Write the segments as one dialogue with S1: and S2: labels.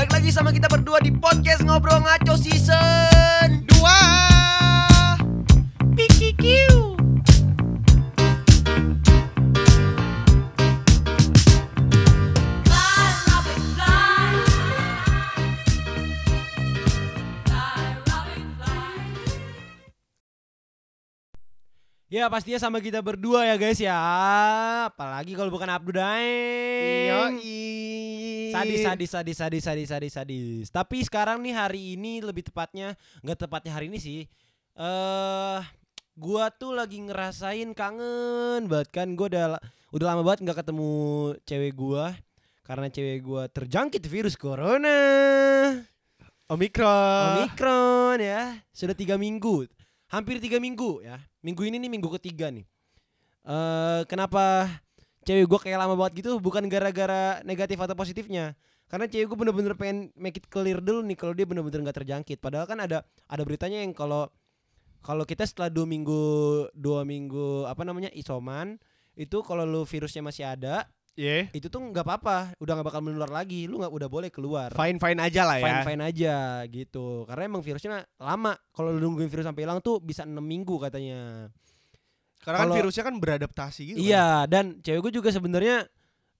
S1: Balik lagi sama kita berdua di podcast Ngobrol Ngaco Season 2 Ya pastinya sama kita berdua ya guys ya Apalagi kalau bukan Abdu Daeng Sadis, sadis, sadis, sadis, sadis, sadis, sadis. Tapi sekarang nih hari ini lebih tepatnya nggak tepatnya hari ini sih. Eh, gua tuh lagi ngerasain kangen banget kan. Gua udah udah lama banget nggak ketemu cewek gua karena cewek gua terjangkit virus corona.
S2: Omikron.
S1: Omikron ya. Sudah tiga minggu, hampir tiga minggu ya. Minggu ini nih minggu ketiga nih. Eh, kenapa cewek gue kayak lama banget gitu? Bukan gara-gara negatif atau positifnya. Karena cewek gue bener-bener pengen make it clear dulu nih kalau dia bener-bener nggak terjangkit. Padahal kan ada ada beritanya yang kalau kalau kita setelah dua minggu dua minggu apa namanya isoman itu kalau lu virusnya masih ada
S2: Iya.
S1: itu tuh nggak apa-apa udah nggak bakal menular lagi lu nggak udah boleh keluar
S2: Fine fine aja lah ya.
S1: fine fine aja gitu karena emang virusnya lama kalau lu nungguin virus sampai hilang tuh bisa enam minggu katanya
S2: Karena kan
S1: Kalau-
S2: virusnya kan beradaptasi gitu. kan.
S1: iya dan cewek gue juga sebenarnya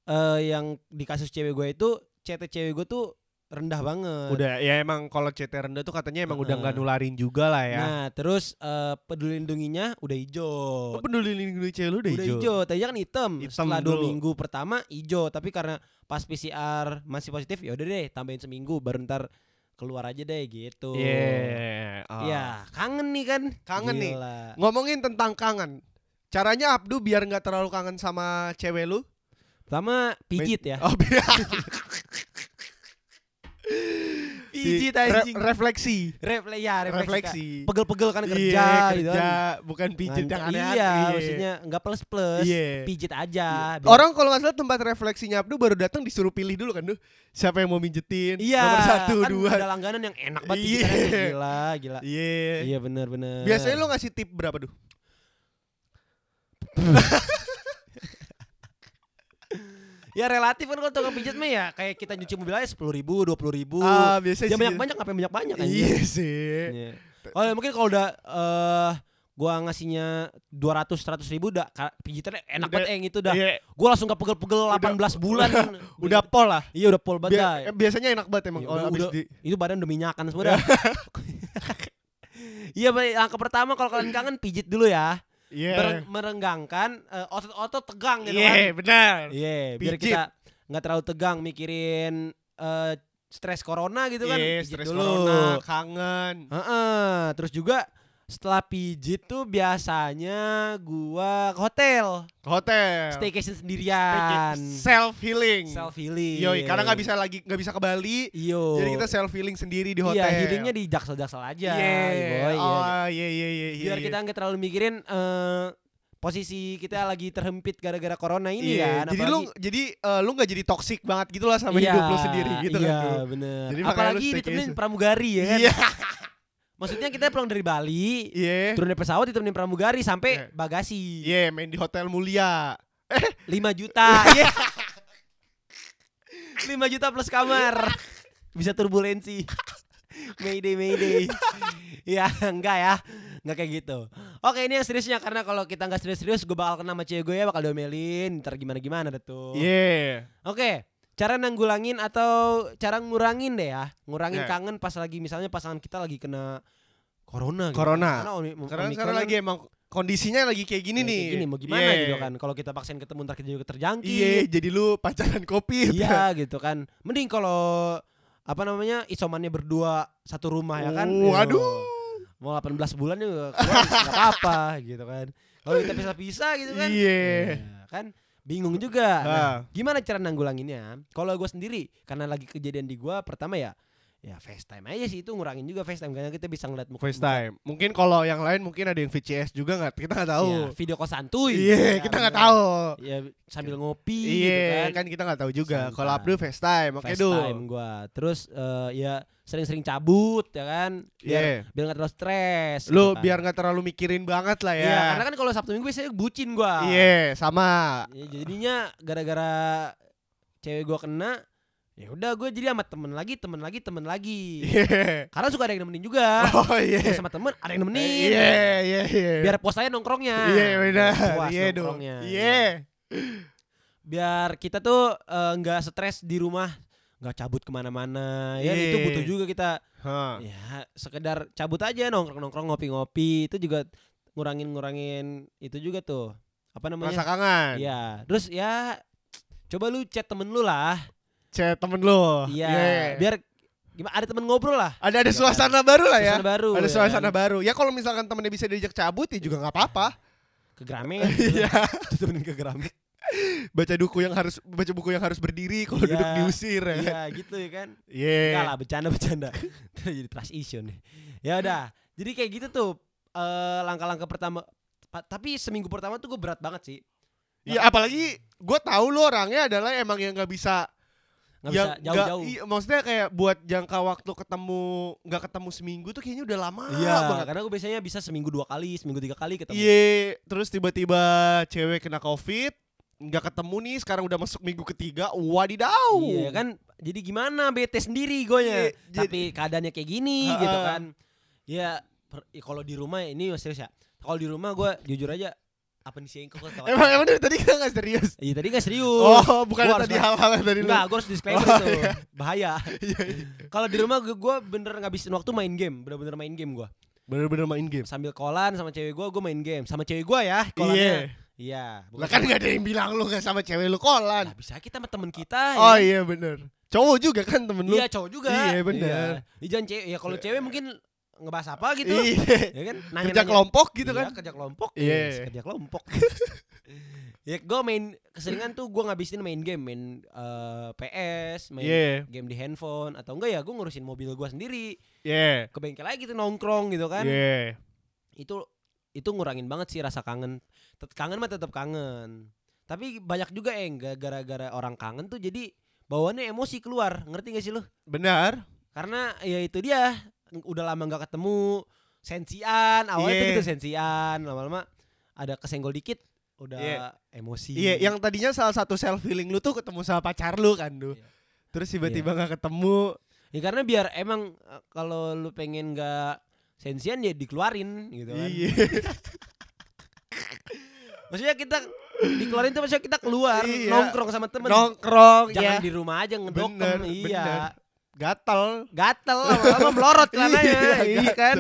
S1: eh yang di kasus cewek gue itu CT cewek gue tuh rendah banget
S2: Udah ya emang kalau CT rendah tuh katanya emang udah nggak nularin juga lah ya.
S1: nah terus eh peduli lindunginya udah
S2: Oh,
S1: hijau
S2: peduli lindungi cewek lu udah,
S1: udah
S2: hijau.
S1: hijau tadinya kan hitam,
S2: Hitam
S1: setelah dua
S2: dulu.
S1: minggu pertama hijau tapi karena pas PCR masih positif ya udah deh tambahin seminggu baru ntar keluar aja deh gitu
S2: Iya. oh.
S1: Ya kangen nih kan
S2: Kangen nih.
S1: Gila.
S2: Ngomongin tentang kangen. Caranya Abdu biar nggak terlalu kangen sama cewek lu.
S1: Pertama pijit ya
S2: Oh,
S1: Pijit
S2: Re-
S1: anjing
S2: refleksi.
S1: Refle ya refleksi,
S2: Refleksi.
S1: Pegel-pegel kan kerja
S2: Iya,
S1: gitu
S2: kerja,
S1: kan
S2: bukan pijit yang
S1: Ngancam.
S2: aneh
S1: Iya maksudnya nggak plus-plus
S2: Iya.
S1: Pijit aja biar-
S2: Orang kalau nggak salah tempat refleksinya Abdu baru datang disuruh pilih dulu kan, duh. Siapa yang mau minjetin?
S1: Iya
S2: Nomor satu,
S1: kan
S2: dua.
S1: ada langganan yang enak banget
S2: Iya.
S1: pijitannya. Gila gila
S2: Iya.
S1: Iya bener-bener
S2: Biasanya lo ngasih tip berapa, duh?
S1: Ya relatif kan kalau tukang pijat mah ya Kayak kita nyuci mobil aja sepuluh ribu, dua puluh ribu
S2: Ah, biasanya
S1: Ya
S2: sih
S1: banyak-banyak ngapain banyak-banyak kan
S2: Iya sih.
S1: Iya. Oh ya, mungkin kalau udah eh gua ngasihnya 200 100 ribu udah pijitannya enak
S2: Udah-
S1: banget eh gitu dah.
S2: Iya,
S1: Gua langsung gak pegel-pegel 18 bulan.
S2: udah pol lah.
S1: Iya udah pol banget
S2: Bia- eh, biasanya enak banget emang kalau
S1: udah-
S2: di
S1: Itu badan udah minyakan semua dah. Iya, langkah pertama kalau kalian kangen pijit dulu ya.
S2: Iya.
S1: Mer- merenggangkan eh, otot-otot tegang gitu
S2: Iya,
S1: kan.
S2: benar.
S1: Iya, biar
S2: Pijit.
S1: kita nggak terlalu tegang mikirin eh, stres corona gitu kan.
S2: Iya, stres corona, kangen.
S1: Heeh, terus juga setelah pijit tuh biasanya gua ke hotel,
S2: Ke hotel.
S1: staycation sendirian,
S2: Self healing.
S1: self healing.
S2: Yoi, karena nggak bisa lagi nggak bisa ke Bali.
S1: Iyo.
S2: Jadi kita self healing sendiri di hotel.
S1: Iya, healingnya di jaksel-jaksel aja.
S2: Iya.
S1: boy, iya.
S2: Oh, iya iya iya iya.
S1: Biar kita nggak terlalu mikirin eh, posisi kita lagi terhempit gara-gara corona ini
S2: Iya,
S1: kan.
S2: jadi lu
S1: apalagi-
S2: jadi eh, lu nggak jadi toksik banget gitu lah sama
S1: Iya,
S2: hidup lu sendiri gitu
S1: iya,
S2: kan. Du.
S1: bener.
S2: Jadi lu
S1: Apalagi ditemenin pramugari ya kan.
S2: Iya.
S1: Maksudnya kita pulang dari Bali,
S2: Iya.
S1: turun dari pesawat ditemenin pramugari sampai
S2: Iya.
S1: bagasi.
S2: Iya, main di hotel mulia.
S1: 5 juta. Iya. 5 juta plus kamar. Bisa turbulensi. Mayday, mayday. ya, enggak ya. Enggak kayak gitu. Oke, ini yang seriusnya karena kalau kita enggak serius-serius gue bakal kena sama cewek gue ya bakal diomelin, ntar gimana-gimana deh tuh.
S2: Iya.
S1: Oke, cara nanggulangin atau cara ngurangin deh ya. Ngurangin
S2: Ya.
S1: kangen pas lagi misalnya pasangan kita lagi kena corona gitu.
S2: Corona.
S1: Karena Omi-
S2: Karena
S1: Omikron
S2: sekarang
S1: kan
S2: lagi emang kondisinya lagi kayak gini
S1: ya
S2: nih.
S1: kayak gini mau gimana
S2: Iya.
S1: gitu kan. Kalau kita paksain ketemu ntar kita juga terjangkit.
S2: Iya, jadi lu pacaran kopi.
S1: Iya gitu kan. Mending kalau apa namanya isomannya berdua satu rumah ya kan.
S2: Oh,
S1: Yo,
S2: aduh.
S1: Mau 18 bulan juga keluar apa-apa gitu kan. Kalau kita pisah-pisah gitu kan.
S2: Iya.
S1: ya kan bingung juga. Nah,
S2: Ah.
S1: gimana cara nanggulanginnya? Kalau gue sendiri karena lagi kejadian di gue pertama ya ya FaceTime aja sih itu ngurangin juga FaceTime karena kita bisa ngeliat muka
S2: FaceTime. Mungkin kalau yang lain mungkin ada yang VCS juga nggak? Kita nggak tahu.
S1: Ya, video call santuy.
S2: Iya,
S1: Ya,
S2: kita nggak tahu.
S1: Ya sambil ngopi gitu
S2: Iya,
S1: kan.
S2: kan kita nggak tahu juga. Kalau Abdul FaceTime, oke
S1: FaceTime
S2: dulu.
S1: gua. Terus eh, ya sering-sering cabut ya kan. Biar
S2: Iya.
S1: biar nggak terlalu stres.
S2: Lu
S1: gitu kan.
S2: biar nggak terlalu mikirin banget lah
S1: Iya,
S2: ya.
S1: karena kan kalau Sabtu Minggu biasanya bucin gua.
S2: Iya, sama.
S1: Ya, jadinya gara-gara cewek gua kena Ya udah gue jadi sama temen lagi, temen lagi, temen lagi.
S2: Iya.
S1: Karena suka ada yang nemenin juga.
S2: Oh iya.
S1: Gue sama temen ada yang nemenin.
S2: Iya, iya, iya.
S1: Biar pos aja nongkrongnya.
S2: Iya, benar.
S1: Puas
S2: Iya dong.
S1: nongkrongnya.
S2: Iya.
S1: Biar kita tuh eh, nggak stres di rumah, nggak cabut ke mana-mana. Ya
S2: Iya.
S1: itu butuh juga kita.
S2: Hah.
S1: Ya sekedar cabut aja nongkrong-nongkrong ngopi-ngopi itu juga ngurangin-ngurangin itu juga tuh. Apa namanya?
S2: Rasa kangen.
S1: Iya. Terus ya coba lu chat temen lu lah.
S2: Chat temen lu.
S1: Iya. Biar gimana ada temen ngobrol lah.
S2: ada ada
S1: Iya kan?
S2: suasana baru lah ya.
S1: Suasana baru.
S2: Ada
S1: ya
S2: suasana
S1: kan?
S2: baru. Ya kalau misalkan temennya bisa diajak cabut ya juga nggak apa-apa.
S1: Ke Gramet.
S2: Iya.
S1: Temenin ke Gramet.
S2: Baca buku yang harus baca buku yang harus berdiri kalau
S1: Iya.
S2: duduk diusir ya.
S1: Iya gitu ya kan.
S2: Iya.
S1: Enggak lah bercanda-bercanda. Jadi trust issue nih. Ya udah. Jadi kayak gitu tuh eh, langkah-langkah pertama. Tapi seminggu pertama tuh gue berat banget sih.
S2: Iya, apalagi gue tahu lo orangnya adalah emang yang nggak bisa
S1: Nggak bisa jauh-jauh.
S2: iya, maksudnya kayak buat jangka waktu ketemu nggak ketemu seminggu tuh kayaknya udah lama
S1: Iya,
S2: banget.
S1: karena gue biasanya bisa seminggu dua kali, seminggu tiga kali ketemu.
S2: Iya, terus tiba-tiba cewek kena covid, nggak ketemu nih, sekarang udah masuk minggu ketiga, wadidaw.
S1: Iya kan, jadi gimana bete sendiri gue
S2: Iya, jadi-
S1: Tapi keadaannya kayak gini
S2: Ha-ha.
S1: gitu kan. Ya, per- ya kalau di rumah ini serius ya. Kalau di rumah gue jujur aja apa nih sih kok ketawa?
S2: Emang emang dari tadi kita nggak serius.
S1: Iya tadi gak serius.
S2: Oh, bukan
S1: Gua
S2: tadi hal-hal tadi lu.
S1: Enggak, gue harus disclaimer
S2: Oh,
S1: itu.
S2: iya.
S1: Bahaya.
S2: Iya, iya.
S1: Kalau di rumah gue, gue bener ngabisin waktu main game, bener-bener main game gue.
S2: Bener-bener main game.
S1: Sambil kolan sama cewek gue, gue main game. Sama cewek gue ya,
S2: Iya.
S1: kolannya. Iya. bukan
S2: Lah kan nggak ada yang bilang lu nggak sama cewek lu kolan.
S1: Lah, bisa kita sama temen kita.
S2: Oh
S1: ya.
S2: iya bener. Cowok juga kan temen lu.
S1: Iya cowok juga.
S2: Iya, bener.
S1: Iya. Jangan cewek. Ya kalau cewek mungkin ngebahas apa gitu.
S2: Iya.
S1: Ya kan?
S2: Kerja kelompok gitu
S1: Iya,
S2: kan.
S1: kerja kelompok.
S2: Iya.
S1: Yes, kerja kelompok. ya gue main keseringan tuh gue ngabisin main game, main eh, PS, main
S2: Iya.
S1: game di handphone atau enggak ya gue ngurusin mobil gue sendiri
S2: Iya.
S1: ke bengkel lagi gitu nongkrong gitu kan.
S2: Iya.
S1: Itu itu ngurangin banget sih rasa kangen. Tet kangen mah tetap kangen. Tapi banyak juga yang gara-gara orang kangen tuh jadi bawaannya emosi keluar. Ngerti gak sih lu?
S2: Benar.
S1: Karena ya itu dia udah lama nggak ketemu sensian awalnya tuh
S2: Iya.
S1: gitu sensian lama-lama ada kesenggol dikit udah
S2: Iya.
S1: emosi
S2: Iya, yang tadinya salah satu self healing lu tuh ketemu sama pacar lu kan, Du.
S1: Iya.
S2: Terus tiba-tiba nggak ketemu.
S1: ya karena biar emang eh, kalau lu pengen nggak sensian ya dikeluarin gitu kan
S2: Iya.
S1: maksudnya kita dikeluarin tuh maksudnya kita keluar
S2: Iya.
S1: nongkrong sama temen
S2: Nongkrong
S1: jangan
S2: ya.
S1: di rumah aja ngedokem
S2: Bener,
S1: iya
S2: bener. Gatel.
S1: gatel lama-lama melorot celananya
S2: Iya,
S1: iya kan.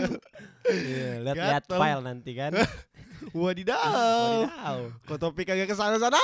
S1: Iya, lihat-lihat
S2: Gatel.
S1: file nanti kan
S2: Wadidaw.
S1: Wadidaw.
S2: Kok topik kagak ke sana-sana?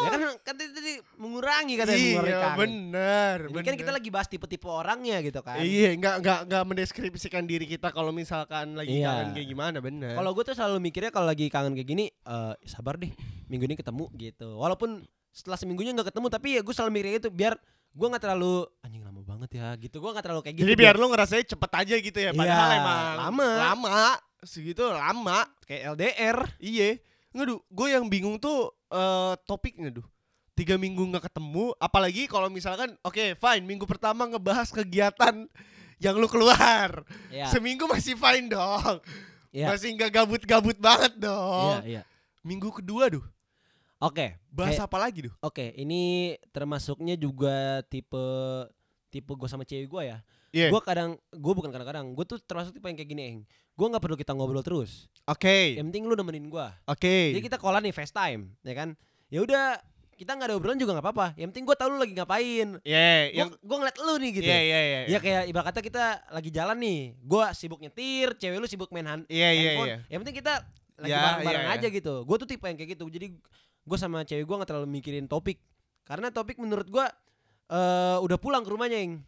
S1: Ya kan kan tadi, mengurangi katanya
S2: Iya,
S1: mengurangi
S2: bener.
S1: Ini kan kita lagi bahas tipe-tipe orangnya gitu kan.
S2: Iya, nggak nggak nggak mendeskripsikan diri kita kalau misalkan lagi
S1: Iya.
S2: kangen kayak gimana, bener.
S1: Kalau gue tuh selalu mikirnya kalau lagi kangen kayak gini, eh sabar deh, minggu ini ketemu gitu. Walaupun setelah seminggunya nggak ketemu, tapi ya gue selalu mikirnya itu biar gue nggak terlalu anjing lama banget ya gitu. Gue nggak terlalu kayak gitu.
S2: Jadi biar lu ngerasain cepet aja gitu ya, padahal
S1: Iya,
S2: emang
S1: lama.
S2: lama, segitu lama.
S1: kayak LDR.
S2: Iya, nggak du, gue yang bingung tuh eh topiknya duh. Tiga minggu nggak ketemu, apalagi kalau misalkan, oke fine, minggu pertama ngebahas kegiatan yang lu keluar,
S1: Ya.
S2: seminggu masih fine dong,
S1: Iya.
S2: masih nggak gabut-gabut banget
S1: Iya,
S2: dong.
S1: iya.
S2: Minggu kedua duh,
S1: Oke.
S2: bahas
S1: kayak-
S2: apa lagi duh?
S1: Oke, ini termasuknya juga tipe tipe gue sama cewek gue ya.
S2: Iya.
S1: Gue kadang, gue bukan kadang-kadang, gue tuh termasuk tipe yang kayak gini, Eng. Gue nggak perlu kita ngobrol terus.
S2: Oke,
S1: Yang penting lu nemenin gue.
S2: oke.
S1: Jadi kita callan nih FaceTime, ya kan? Ya udah, kita nggak ada obrolan juga nggak apa-apa. Yang penting gue tahu lu lagi ngapain.
S2: Iya,
S1: Yang
S2: yang
S1: gue ngeliat lu nih gitu.
S2: Iya, iya, iya.
S1: Ya kayak ibarat kata kita lagi jalan nih, gue sibuk nyetir, cewek lu sibuk main hand
S2: Iya, iya,
S1: handphone.
S2: iya.
S1: Yang penting kita lagi
S2: Ya,
S1: bareng-bareng
S2: iya, iya.
S1: aja gitu. Gue tuh tipe yang kayak gitu. Jadi gue sama cewek gue nggak terlalu mikirin topik, karena topik menurut gue eh udah pulang ke rumahnya yang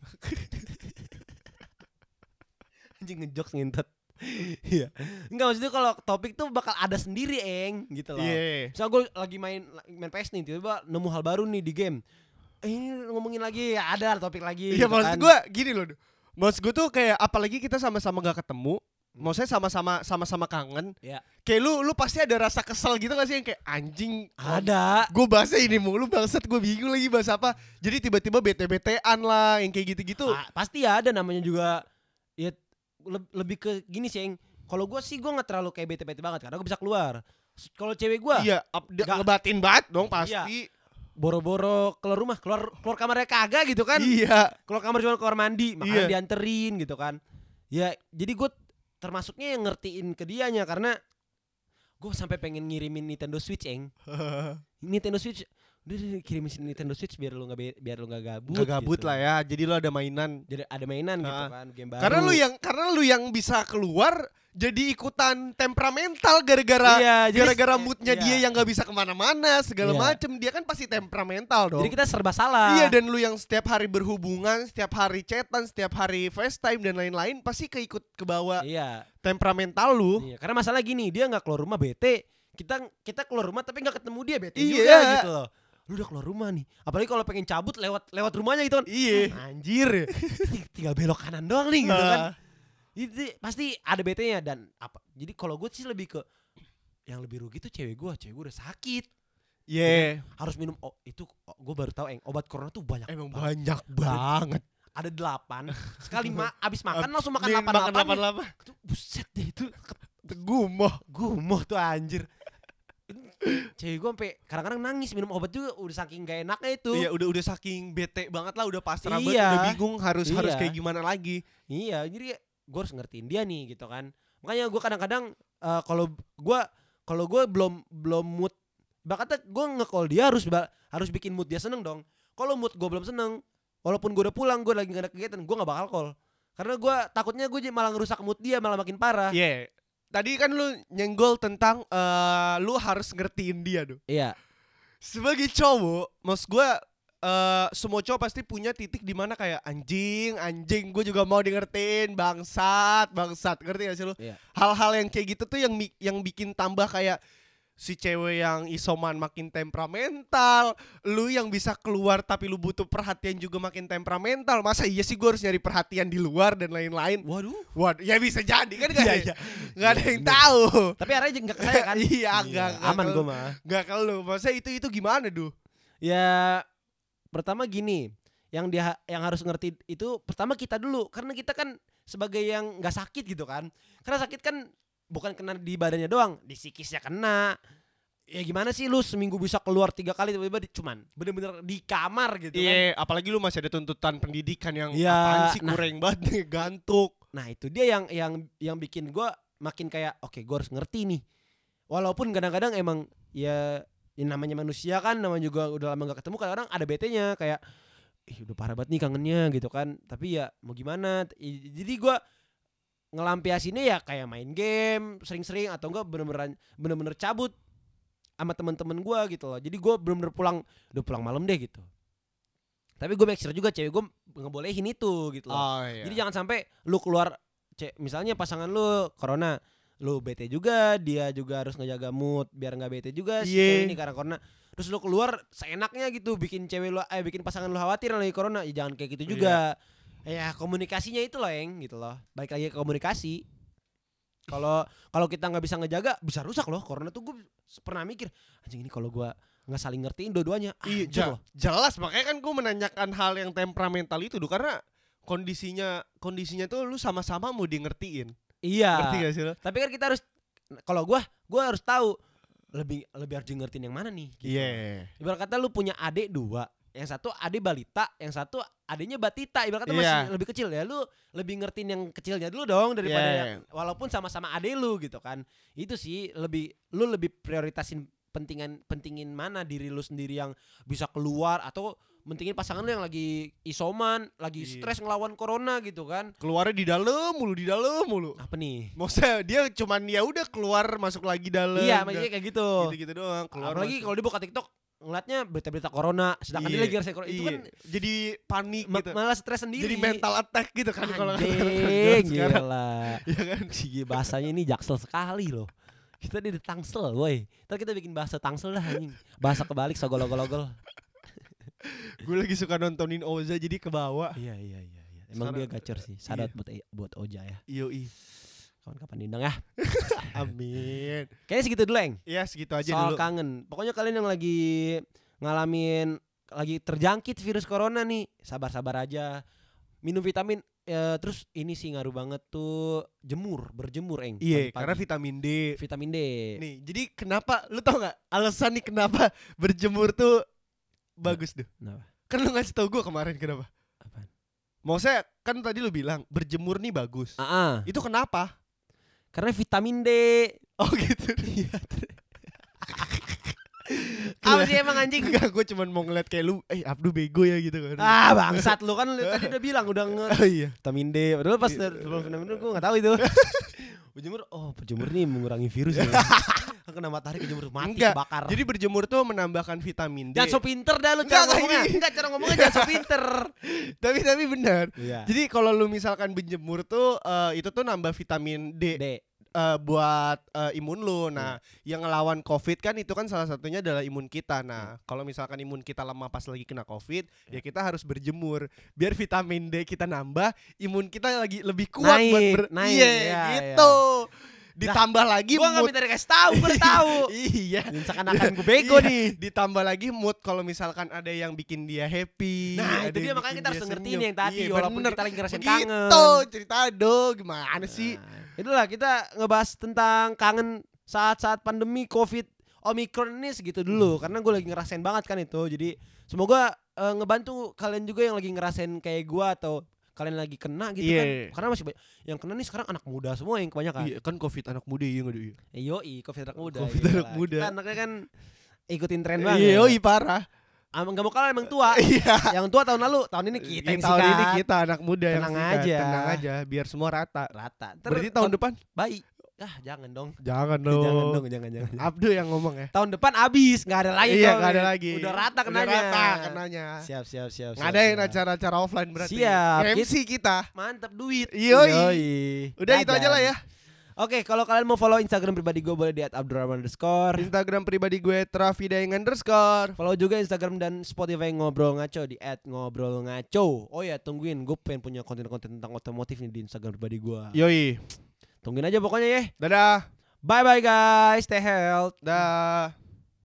S1: anjing ngejokes ngintet. Iya. Enggak maksudnya kalau topik tuh bakal ada sendiri eng gitu loh.
S2: Iya.
S1: Misal gue lagi main main PS nih tiba-tiba nemu hal baru nih di game. Eh, ini ngomongin lagi ya ada topik lagi.
S2: Iya,
S1: gitu kan.
S2: maksud gue gini loh. Maksud gue tuh kayak apalagi kita sama-sama gak ketemu, maksudnya sama-sama sama-sama kangen.
S1: Iya.
S2: Kayak lu lu pasti ada rasa kesel gitu gak sih yang kayak anjing
S1: ada.
S2: gue bahasnya ini mulu bangsat gue bingung lagi bahas apa jadi tiba-tiba bete-betean lah yang kayak gitu-gitu
S1: Ah, pasti ada namanya juga ya le- lebih ke gini sih, Eng. Kalau gue sih gue nggak terlalu kayak bete-bete banget karena gue bisa keluar. Kalau cewek gue,
S2: iya up, ngebatin banget dong
S1: Iya.
S2: pasti
S1: boro-boro keluar rumah, keluar keluar kamarnya kagak gitu kan.
S2: Iya.
S1: Keluar kamar cuma keluar mandi, makanya
S2: Iya.
S1: dianterin gitu kan. Ya, jadi gue termasuknya yang ngertiin ke dianya karena gue sampai pengen ngirimin Nintendo Switch, eng. Nintendo Switch udah kirimin Nintendo Switch biar lu nggak biar lu nggak gabut.
S2: Gak gabut
S1: gitu.
S2: lah ya. Jadi lo ada mainan.
S1: Jadi ada mainan gitu
S2: Ha.
S1: kan, game baru.
S2: Karena lu yang karena lu yang bisa keluar jadi ikutan temperamental gara-gara
S1: Iya,
S2: gara-gara moodnya
S1: iya.
S2: dia yang nggak bisa ke mana-mana segala
S1: Iya.
S2: macem dia kan pasti temperamental dong.
S1: Jadi kita serba salah.
S2: Iya dan lu yang setiap hari berhubungan, setiap hari chatan, setiap hari FaceTime dan lain-lain pasti keikut ke bawah
S1: Iya.
S2: temperamental lu.
S1: Iya, karena masalah gini, dia nggak keluar rumah bete. Kita kita keluar rumah tapi nggak ketemu dia bete
S2: Iya.
S1: juga gitu loh. Lu udah keluar rumah nih. Apalagi kalau pengen cabut lewat lewat rumahnya gitu kan.
S2: Iya.
S1: Anjir. Ting- Tinggal belok kanan doang nih gitu kan.
S2: Ah.
S1: Itu pasti ada bete-nya dan apa. Jadi kalau gue sih lebih ke yang lebih rugi tuh cewek gue, cewek gue udah sakit.
S2: Iya.
S1: Harus minum oh, itu gue baru tahu eng obat corona tuh banyak.
S2: Emang
S1: banget.
S2: banyak banget.
S1: Ada delapan. Sekali ma abis makan langsung makan delapan delapan. buset deh itu
S2: Gumoh.
S1: gumoh tuh anjir. Cewek gue sampai kadang-kadang nangis minum obat juga udah saking gak enaknya itu.
S2: Iya udah udah saking bete banget lah udah pasrah banget
S1: Iya.
S2: udah bingung harus harus
S1: Iya.
S2: kayak gimana lagi.
S1: Iya, jadi gue harus ngertiin dia nih gitu kan. Makanya gue kadang-kadang eh, kalau gue kalau gue belum belum mood, bakatnya gue nge-call dia harus harus bikin mood dia seneng dong. Kalau mood gue belum seneng, walaupun gue udah pulang, gue lagi gak ada kegiatan, gue nggak bakal call. Karena gue takutnya gue malah ngerusak mood dia, malah makin parah.
S2: Iya. Tadi kan lu nyenggol tentang eh lu harus ngertiin dia tuh.
S1: Iya,
S2: Sebagai cowok, mas gua eh semua cowok pasti punya titik di mana kayak anjing, anjing gue juga mau di ngertiin, bangsat, bangsat, ngerti gak sih lu?
S1: Iya.
S2: Hal-hal yang kayak gitu tuh yang yang bikin tambah kayak si cewek yang isoman makin temperamental, lu yang bisa keluar tapi lu butuh perhatian juga makin temperamental. Masa iya sih gue harus nyari perhatian di luar dan lain-lain?
S1: Waduh.
S2: Waduh, ya bisa jadi kan gak
S1: Iya, iya.
S2: nggak ada
S1: Iya,
S2: yang
S1: bener.
S2: tahu.
S1: Tapi arahnya nggak ke saya kan?
S2: Iya, nggak, nggak
S1: aman
S2: ke-
S1: gue mah.
S2: Nggak kalau masa itu itu gimana duh?
S1: Ya pertama gini, yang dia yang harus ngerti itu pertama kita dulu karena kita kan sebagai yang nggak sakit gitu kan. Karena sakit kan bukan kena di badannya doang, di psikisnya kena. Ya gimana sih lu seminggu bisa keluar tiga kali tiba-tiba cuman bener-bener di kamar gitu kan.
S2: Iya, apalagi lu masih ada tuntutan pendidikan yang
S1: Iya,
S2: apaan sih
S1: nah.
S2: kurang banget nih, gantuk.
S1: Nah itu dia yang yang yang bikin gua makin kayak oke gua harus ngerti nih. Walaupun kadang-kadang emang ya, ya namanya manusia kan namanya juga udah lama gak ketemu kadang-kadang ada bete-nya kayak ih udah parah banget nih kangennya gitu kan. Tapi ya mau gimana? Jadi gua ngelampiasinnya ya kayak main game sering-sering atau enggak bener-bener bener-bener cabut sama teman-teman gua gitu loh. Jadi gua bener-bener pulang udah pulang malam deh gitu. Tapi gue make sure juga cewek gue ngebolehin itu gitu loh.
S2: Oh iya.
S1: Jadi jangan sampai lu keluar cek misalnya pasangan lu corona, lu bete juga, dia juga harus ngejaga mood biar nggak bete juga si
S2: Iya.
S1: cewek ini karena corona. Terus lu keluar seenaknya gitu bikin cewek lu eh bikin pasangan lu khawatir lagi corona, ya jangan kayak gitu juga. Ya komunikasinya itu loh, Eng, gitu loh. Baik lagi ke komunikasi. Kalau kalau kita nggak bisa ngejaga bisa rusak loh. Corona tuh gue pernah mikir, anjing ini kalau gua nggak saling ngertiin dua-duanya,
S2: Iya,
S1: hancur
S2: ja-
S1: loh.
S2: jelas makanya kan gue menanyakan hal yang temperamental itu duh karena kondisinya kondisinya tuh lu sama-sama mau di ngertiin.
S1: Iya.
S2: Ngerti gak sih lu?
S1: Tapi kan kita harus kalau gua gua harus tahu lebih lebih harus ngertiin yang mana nih gitu.
S2: Iya.
S1: Ibarat kata lu punya adik dua, yang satu adik balita, yang satu adiknya batita. Ibarat kata
S2: Iya.
S1: masih lebih kecil ya, lu lebih ngertiin yang kecilnya dulu dong daripada
S2: Iya.
S1: yang walaupun sama-sama adik lu gitu kan. Itu sih lebih lu lebih prioritasin pentingan pentingin mana diri lu sendiri yang bisa keluar atau mentingin pasangan lu yang lagi isoman, lagi
S2: Iya.
S1: stres ngelawan corona gitu kan.
S2: Keluarnya di dalam mulu di dalam mulu.
S1: Apa nih?
S2: Maksudnya dia cuman ya udah keluar masuk lagi dalam.
S1: Iya, maksudnya kayak gitu.
S2: gitu-gitu doang. Keluar
S1: Apalagi kalau dia buka TikTok ngeliatnya berita-berita corona, sedangkan dia
S2: Iya,
S1: lagi ngerasain corona. Itu
S2: iya.
S1: kan
S2: jadi panik
S1: ma-
S2: gitu.
S1: malah stres sendiri.
S2: Jadi mental attack gitu kan kalau
S1: gila.
S2: Iya kan?
S1: Si bahasanya ini jaksel sekali loh. Kita di Tangsel, woi. Ntar kita bikin bahasa Tangsel dah anjing. Bahasa kebalik sogol-ogol-ogol.
S2: Gue lagi suka nontonin Oza jadi ke bawah.
S1: Iya, iya, iya, iya. Emang
S2: Sekarang-
S1: dia gacor sih. Sadat buat buat Oja ya.
S2: Yoi.
S1: Kapan-kapan diundang ya.
S2: Amin.
S1: Kayaknya segitu dulu, Eng.
S2: Ya segitu aja
S1: Soal
S2: dulu.
S1: kangen. Pokoknya kalian yang lagi ngalamin lagi terjangkit virus corona nih, sabar-sabar aja. Minum vitamin ya, terus ini sih ngaruh banget tuh jemur, berjemur, Eng.
S2: Iya, karena vitamin D.
S1: vitamin D.
S2: Nih, jadi kenapa lu tau nggak alasan nih kenapa berjemur tuh bagus tuh.
S1: Kenapa?
S2: Kan lu ngasih tau gue kemarin kenapa?
S1: Apaan?
S2: Maksudnya kan tadi lu bilang berjemur nih bagus.
S1: Ah, ah.
S2: Itu kenapa?
S1: Karena vitamin D.
S2: Oh gitu.
S1: Apa sih emang anjing?
S2: Enggak, gue cuman mau ngeliat kayak lu, eh Abdu bego ya gitu kan.
S1: Ah bangsat lu kan lu tadi udah bilang udah nge
S2: Oh iya.
S1: vitamin D. Padahal pas sebelum vitamin D gue gak tahu itu. Berjemur, oh berjemur nih mengurangi virus ya. Kena matahari kejemur mati
S2: Enggak.
S1: kebakar.
S2: Jadi berjemur tuh menambahkan vitamin D.
S1: jangan so pinter dah lu cara
S2: enggak,
S1: ngomongnya.
S2: ini.
S1: Enggak cara ngomongnya jangan so pinter.
S2: tapi tapi benar.
S1: Iya.
S2: Jadi kalau lu misalkan berjemur tuh eh, itu tuh nambah vitamin D,
S1: D.
S2: eh, buat eh, imun lu. Nah,
S1: Iya.
S2: yang ngelawan COVID kan itu kan salah satunya adalah imun kita. Nah, kalau misalkan imun kita lemah pas lagi kena COVID,
S1: Iya.
S2: ya kita harus berjemur biar vitamin D kita nambah, imun kita lagi lebih kuat buat
S1: Naik,
S2: ber
S1: naik,
S2: Iya,
S1: iya,
S2: gitu. Ditambah lagi
S1: Gua
S2: mood
S1: enggak minta dikasih tahu, udah tahu.
S2: Iya.
S1: Seakan-akan gue bego
S2: Iya,
S1: nih.
S2: Ditambah lagi mood kalau misalkan ada yang bikin dia happy.
S1: Nah, itu dia makanya kita harus ngertiin yang tadi
S2: Iya,
S1: walaupun
S2: bener.
S1: kita lagi ngerasain
S2: Begitu,
S1: kangen.
S2: cerita dong gimana sih?
S1: Nah, itulah kita ngebahas tentang kangen saat-saat pandemi Covid Omicron ini segitu
S2: Hmm.
S1: dulu karena gue lagi ngerasain banget kan itu. Jadi semoga eh, ngebantu kalian juga yang lagi ngerasain kayak gua atau kalian lagi kena gitu
S2: Iya.
S1: kan. Karena masih banyak yang kena nih sekarang anak muda semua yang kebanyakan.
S2: Iya, kan Covid anak muda iya enggak iya.
S1: Eh, Yoi, Covid anak muda.
S2: Covid
S1: iyalah.
S2: anak muda.
S1: Kita anaknya kan ikutin tren banget.
S2: Iya, yoi parah.
S1: Emang gak mau kalah emang tua.
S2: Iya.
S1: yang tua tahun lalu, tahun ini kita yang
S2: tahun ini kita anak muda yang
S1: Tenang
S2: sikat.
S1: aja.
S2: Tenang aja biar semua rata.
S1: rata. Ter-
S2: Berarti tahun depan
S1: baik. Ah, jangan dong.
S2: jangan dong.
S1: Jangan dong, jangan jangan.
S2: Abdu yang ngomong ya.
S1: Tahun depan abis, nggak ada lagi.
S2: iya, nggak ada lagi.
S1: Udah rata kenanya.
S2: Udah rata kenanya.
S1: Siap, siap, siap. siap,
S2: Ngadain
S1: siap.
S2: acara-acara offline berarti.
S1: Siap.
S2: MC kita.
S1: Mantap duit.
S2: Yoi. Udah itu aja lah ya.
S1: Oke, kalau kalian mau follow Instagram pribadi gue boleh di @abdurrahman underscore.
S2: Instagram pribadi gue Trafidaeng underscore.
S1: Follow juga Instagram dan Spotify ngobrol ngaco di @ngobrol ngaco. Oh ya, tungguin gue pengen punya konten-konten tentang otomotif nih di Instagram pribadi gue.
S2: Yoi.
S1: Tungguin aja pokoknya ya.
S2: Dadah.
S1: Bye bye guys, stay health.
S2: Dah.